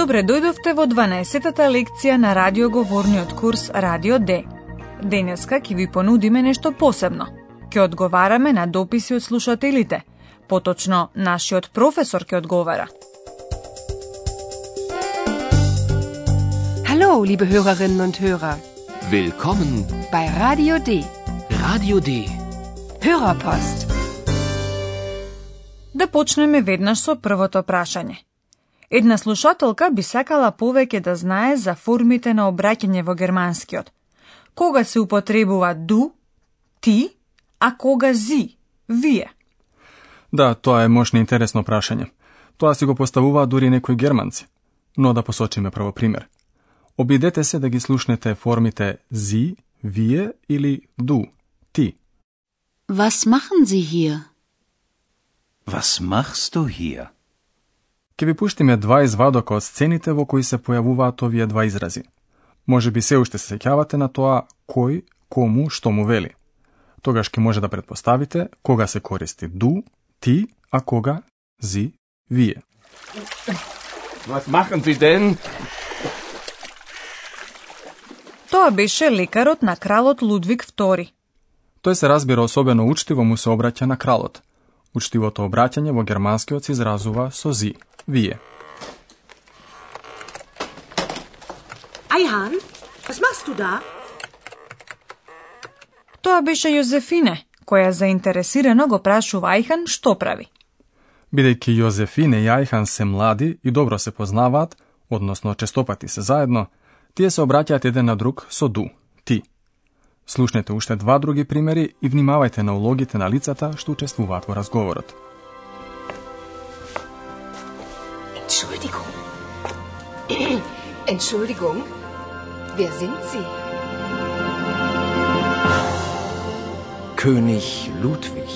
Добре дојдовте во 12-тата лекција на радиоговорниот курс Радио Д. Денеска ќе ви понудиме нешто посебно. Ќе одговараме на дописи од слушателите. Поточно, нашиот професор ќе одговара. Hallo, liebe Hörerinnen und Hörer. Willkommen bei Radio D. Radio D. Hörerpost. Да почнеме веднаш со првото прашање. Една слушателка би сакала повеќе да знае за формите на обраќање во германскиот. Кога се употребува ду, ти, а кога зи, вие? Да, тоа е можно интересно прашање. Тоа си го поставуваат дури некои германци. Но да посочиме прво пример. Обидете се да ги слушнете формите зи, вие или ду, ти. Was machen Sie hier? Was machst du hier? Ке ви пуштиме два извадока од сцените во кои се појавуваат овие два изрази. Може би се уште се сеќавате на тоа кој, кому, што му вели. Тогаш ќе може да предпоставите кога се користи ду, ти, а кога зи, вие. Was machen Sie denn? Тоа беше лекарот на кралот Лудвиг II. Тој се разбира особено учтиво му се обраќа на кралот. Учтивото обраќање во германскиот се изразува со зи, вие. Eihan, was machst du da? Тоа беше Јозефине, која заинтересирано го прашува Ајхан што прави. Бидејќи Јозефине и Ајхан се млади и добро се познаваат, односно честопати се заедно, тие се обраќаат еден на друг со ду. Слушнете уште два други примери и внимавајте на улогите на лицата што учествуваат во разговорот. Entschuldigung. Entschuldigung. Wer sind Sie? König Ludwig.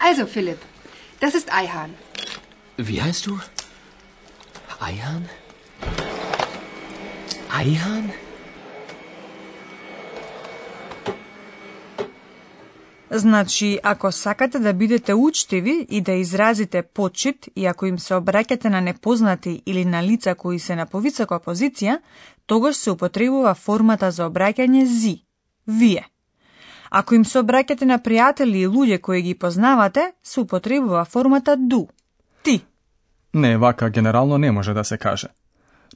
Also, Philipp, das ist Eihan. Wie heißt du? Eihan? Eihan? Значи, ако сакате да бидете учтиви и да изразите почит и ако им се обраќате на непознати или на лица кои се на повисока позиција, тогаш се употребува формата за обраќање зи, вие. Ако им се обраќате на пријатели и луѓе кои ги познавате, се употребува формата ду. Не, вака генерално не може да се каже.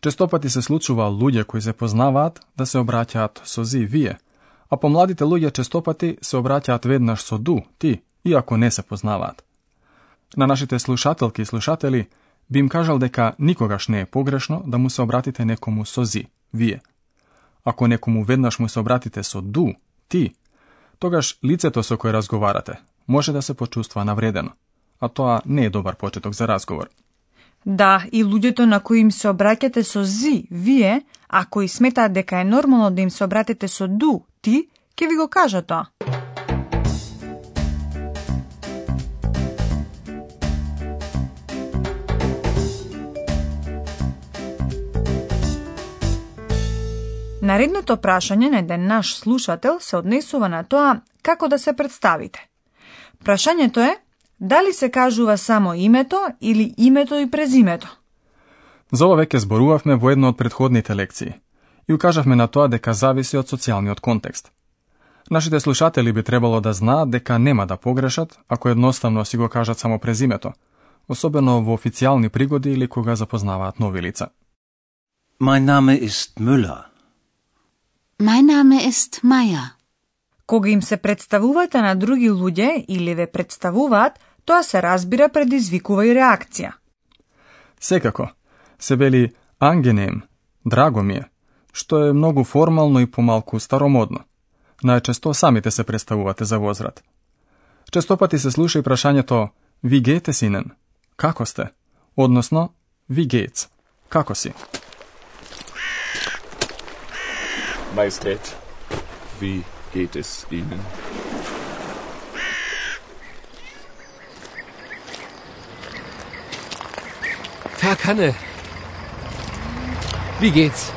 Честопати се случува луѓе кои се познаваат да се обраќаат со зи, вие – а помладите луѓе честопати се обраќаат веднаш со ду, ти, иако не се познаваат. На нашите слушателки и слушатели би им кажал дека никогаш не е погрешно да му се обратите некому со зи, вие. Ако некому веднаш му се обратите со ду, ти, тогаш лицето со кое разговарате може да се почувства навредено, а тоа не е добар почеток за разговор. Да, и луѓето на кои им се обраќате со зи, вие, а кои сметаат дека е нормално да им се обратите со ду, ти, ќе ви го кажа тоа. Наредното прашање на еден наш слушател се однесува на тоа како да се представите. Прашањето е дали се кажува само името или името и презимето. За ова веќе зборувавме во една од предходните лекции и укажавме на тоа дека зависи од социјалниот контекст. Нашите слушатели би требало да знаат дека нема да погрешат ако едноставно си го кажат само презимето, особено во официјални пригоди или кога запознаваат нови лица. Mein Name ist Müller. Mein Name ist Meier. Кога им се представувате на други луѓе или ве представуваат, тоа се разбира предизвикува и реакција. Секако, се вели ангенем, драго ми е, што е многу формално и помалку старомодно. Најчесто самите се представувате за возрат. Честопати се слуша и прашањето «Ви гете синен? Како сте?» Односно, wie geht's? Како си? Majestät, wie geht es Ihnen? Herr Kanne. Wie geht's?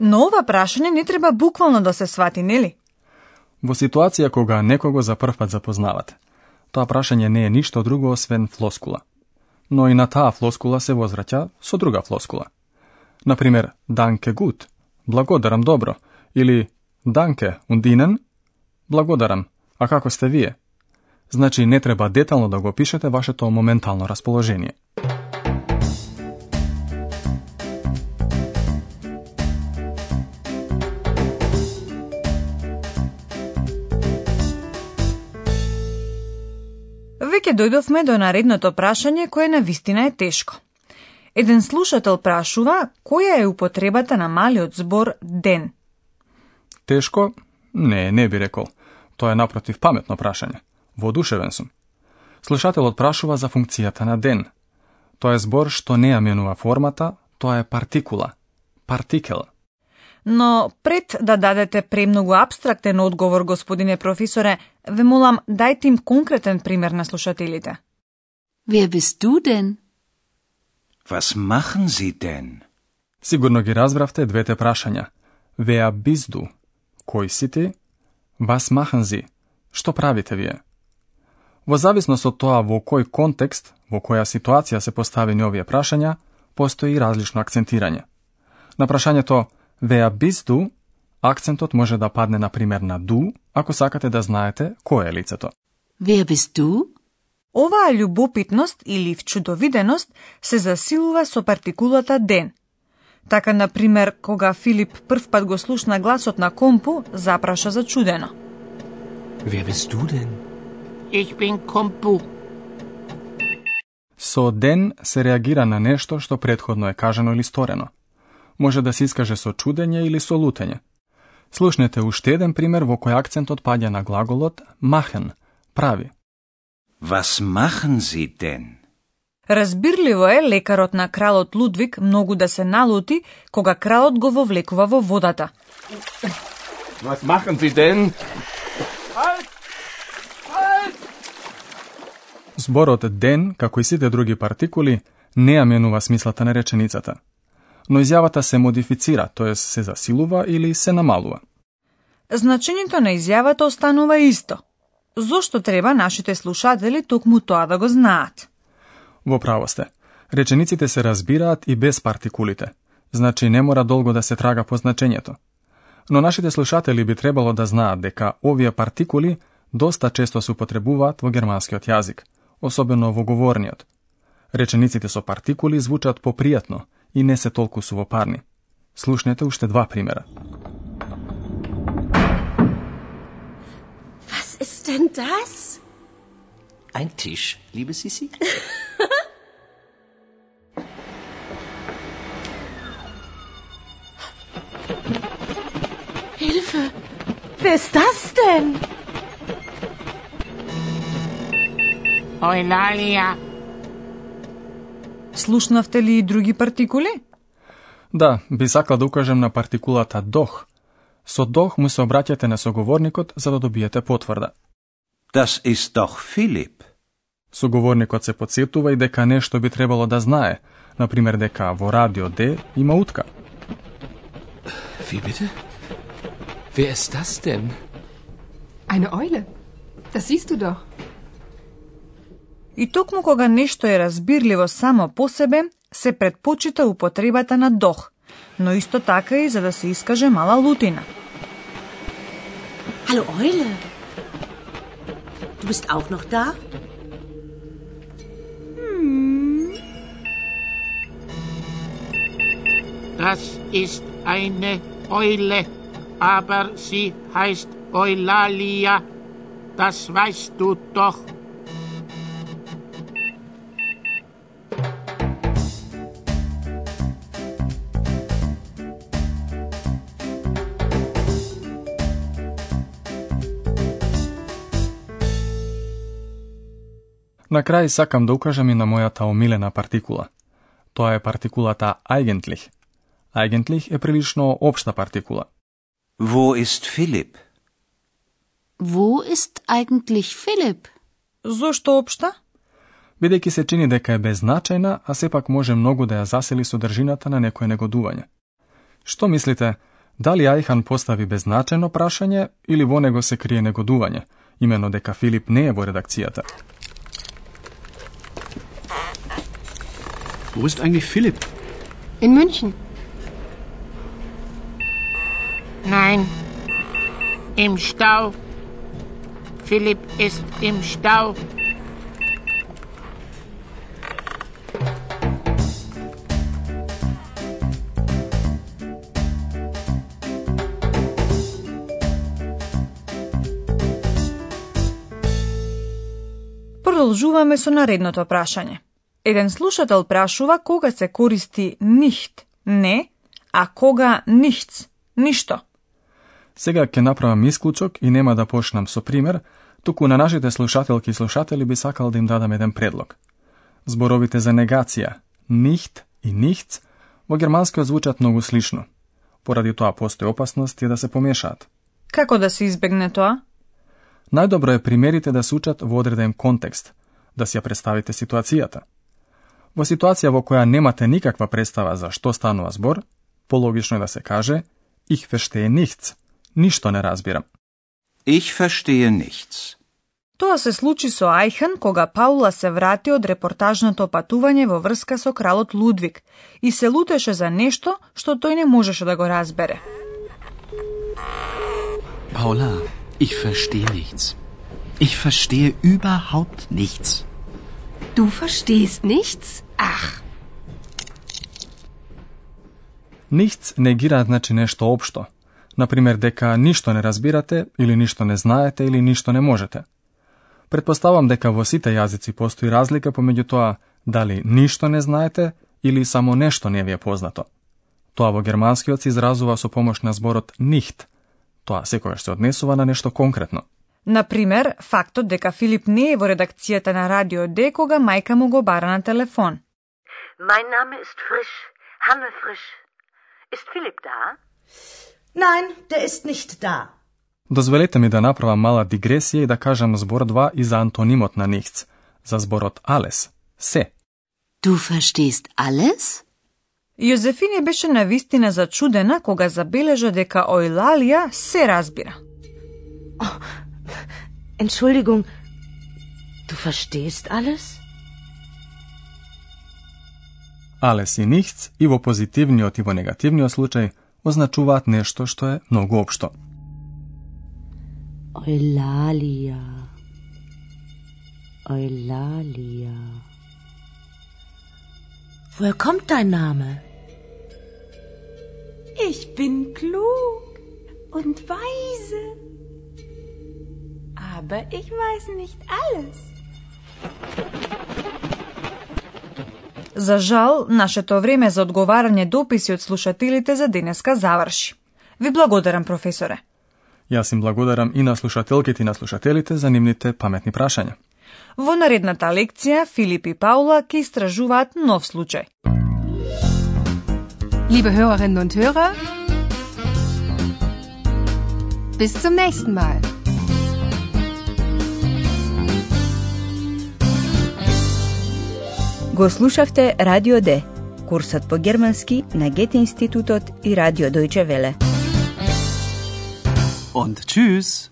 Но ова прашање не треба буквално да се свати, нели? Во ситуација кога некого за прв пат запознавате, тоа прашање не е ништо друго освен флоскула. Но и на таа флоскула се возвраќа со друга флоскула. Например, данке гуд, благодарам добро, или данке ундинен, благодарам, а како сте вие? Значи не треба детално да го пишете вашето моментално расположение. Веќе дојдовме до наредното прашање кое на вистина е тешко. Еден слушател прашува која е употребата на малиот збор ден. Тешко? Не, не би рекол. Тоа е напротив паметно прашање. Воодушевен сум. Слушателот прашува за функцијата на ден. Тоа е збор што не ја менува формата, тоа е партикула. Партикел. Но пред да дадете премногу абстрактен одговор, господине професоре, ве молам дајте им конкретен пример на слушателите. Wer bist du denn? Was machen Sie denn? Сигурно ги разбравте двете прашања. Wer bist du? Кој си ти? Was machen Sie? Што правите вие? Во зависност од тоа во кој контекст, во која ситуација се поставени овие прашања, постои различно акцентирање. На прашањето Wer bist du? Акцентот може да падне на пример на du, ако сакате да знаете кој е лицето. Wer bist du? Оваа љубопитност или вчудовиденост се засилува со партикулата ден. Така, на пример, кога Филип прв пат го слушна гласот на компу, запраша зачудено. Wer bist du denn? Ich bin Kompu. Со ден се реагира на нешто што предходно е кажано или сторено. Може да се искаже со чудење или со лутење. Слушнете уште еден пример во кој акцентот паѓа на глаголот machen, прави. Was machen Sie denn? Разбирливо е лекарот на кралот Лудвиг многу да се налути кога кралот го вовлекува во водата. Was machen Sie denn? Зборот ден, како и сите други партикули, не ја менува смислата на реченицата. Но изјавата се модифицира, тоа се засилува или се намалува. Значењето на изјавата останува исто. Зошто треба нашите слушатели токму тоа да го знаат? Во право сте. Речениците се разбираат и без партикулите. Значи не мора долго да се трага по значењето. Но нашите слушатели би требало да знаат дека овие партикули доста често се употребуваат во германскиот јазик, особено во говорниот. Речениците со партикули звучат попријатно и не се толку сувопарни. Слушнете уште два примера. Was ist denn das? Ein Tisch, liebe Sissi? Hilfe! Wer ist das denn? Eulalia. Слушнавте ли и други партикули? Да, би сакал да укажем на партикулата дох. Со дох му се обраќате на соговорникот за да добиете потврда. Das ist doch Philipp. Соговорникот се подсетува и дека нешто би требало да знае, например дека во радио Д има утка. Wie bitte? Wer ist das denn? Eine Eule. Das siehst du doch. И токму кога нешто е разбирливо само по себе, се предпочита употребата на дох, но исто така и за да се искаже мала лутина. Hallo Eule. Du bist auch noch da? Das ist eine Eule, aber sie heißt Eulalia. Das weißt du doch. На крај сакам да укажам и на мојата омилена партикула. Тоа е партикулата eigentlich. Eigentlich е прилично општа партикула. Wo ist Philipp? Wo ist eigentlich Philipp? Зошто општа? Бидејќи се чини дека е беззначајна, а сепак може многу да ја засели содржината на некое негодување. Што мислите, дали Ајхан постави беззначајно прашање или во него се крие негодување, имено дека Филип не е во редакцијата? Wo ist eigentlich Philipp? In München. Nein, im Stau. Philipp ist im Stau. Продолжуваме со наредното прашање. Еден слушател прашува кога се користи нихт, не, а кога нихц, ништо. Сега ќе направам исклучок и нема да почнам со пример, туку на нашите слушателки и слушатели би сакал да им дадам еден предлог. Зборовите за негација, нихт и нихц, во германскиот звучат многу слично. Поради тоа постои опасност и да се помешаат. Како да се избегне тоа? Најдобро е примерите да се учат во одреден контекст, да си ја представите ситуацијата. Во ситуација во која немате никаква представа за што станува збор, пологично е да се каже Ich verstehe nichts. Ништо не разбирам. Ich verstehe nichts. Тоа се случи со Ајхан кога Паула се врати од репортажното патување во врска со кралот Лудвиг и се лутеше за нешто што тој не можеше да го разбере. Paula, ich verstehe nichts. Ich verstehe überhaupt nichts. Du verstehst nichts? Ach, Nichts негира значи нешто општо. Например, дека ништо не разбирате, или ништо не знаете, или ништо не можете. Предпоставам дека во сите јазици постои разлика помеѓу тоа дали ништо не знаете или само нешто не ви е познато. Тоа во германскиот се изразува со помош на зборот нихт. Тоа секогаш се однесува на нешто конкретно. Например, фактот дека Филип не е во редакцијата на Радио Д кога мајка му го бара на телефон. Mein Name ist Frisch, Hanne Frisch. Ist Philipp da? Nein, der ist nicht da. Дозволете ми да направам мала дигресија и да кажам збор 2 и за антонимот на нихц, за зборот alles, се. Du verstehst alles? Јозефине беше навистина зачудена кога забележа дека Ојлалија се разбира. Entschuldigung, du verstehst alles? Alles и нихц и во позитивниот и во негативниот случај означуваат нешто што е многу општо. Eulalia. Eulalia. Woher kommt dein Name? Ich bin klug und weise. Aber ich weiß nicht alles. За жал, нашето време за одговарање дописи од слушателите за денеска заврши. Ви благодарам, професоре. Јас им благодарам и на слушателките и на слушателите за нивните паметни прашања. Во наредната лекција Филип и Паула ќе истражуваат нов случај. liebe Hörerinnen und Hörer, bis zum nächsten Mal. Го слушавте Радио Д, курсот по германски на Гете институтот и Радио Дојче Веле. Und tschüss.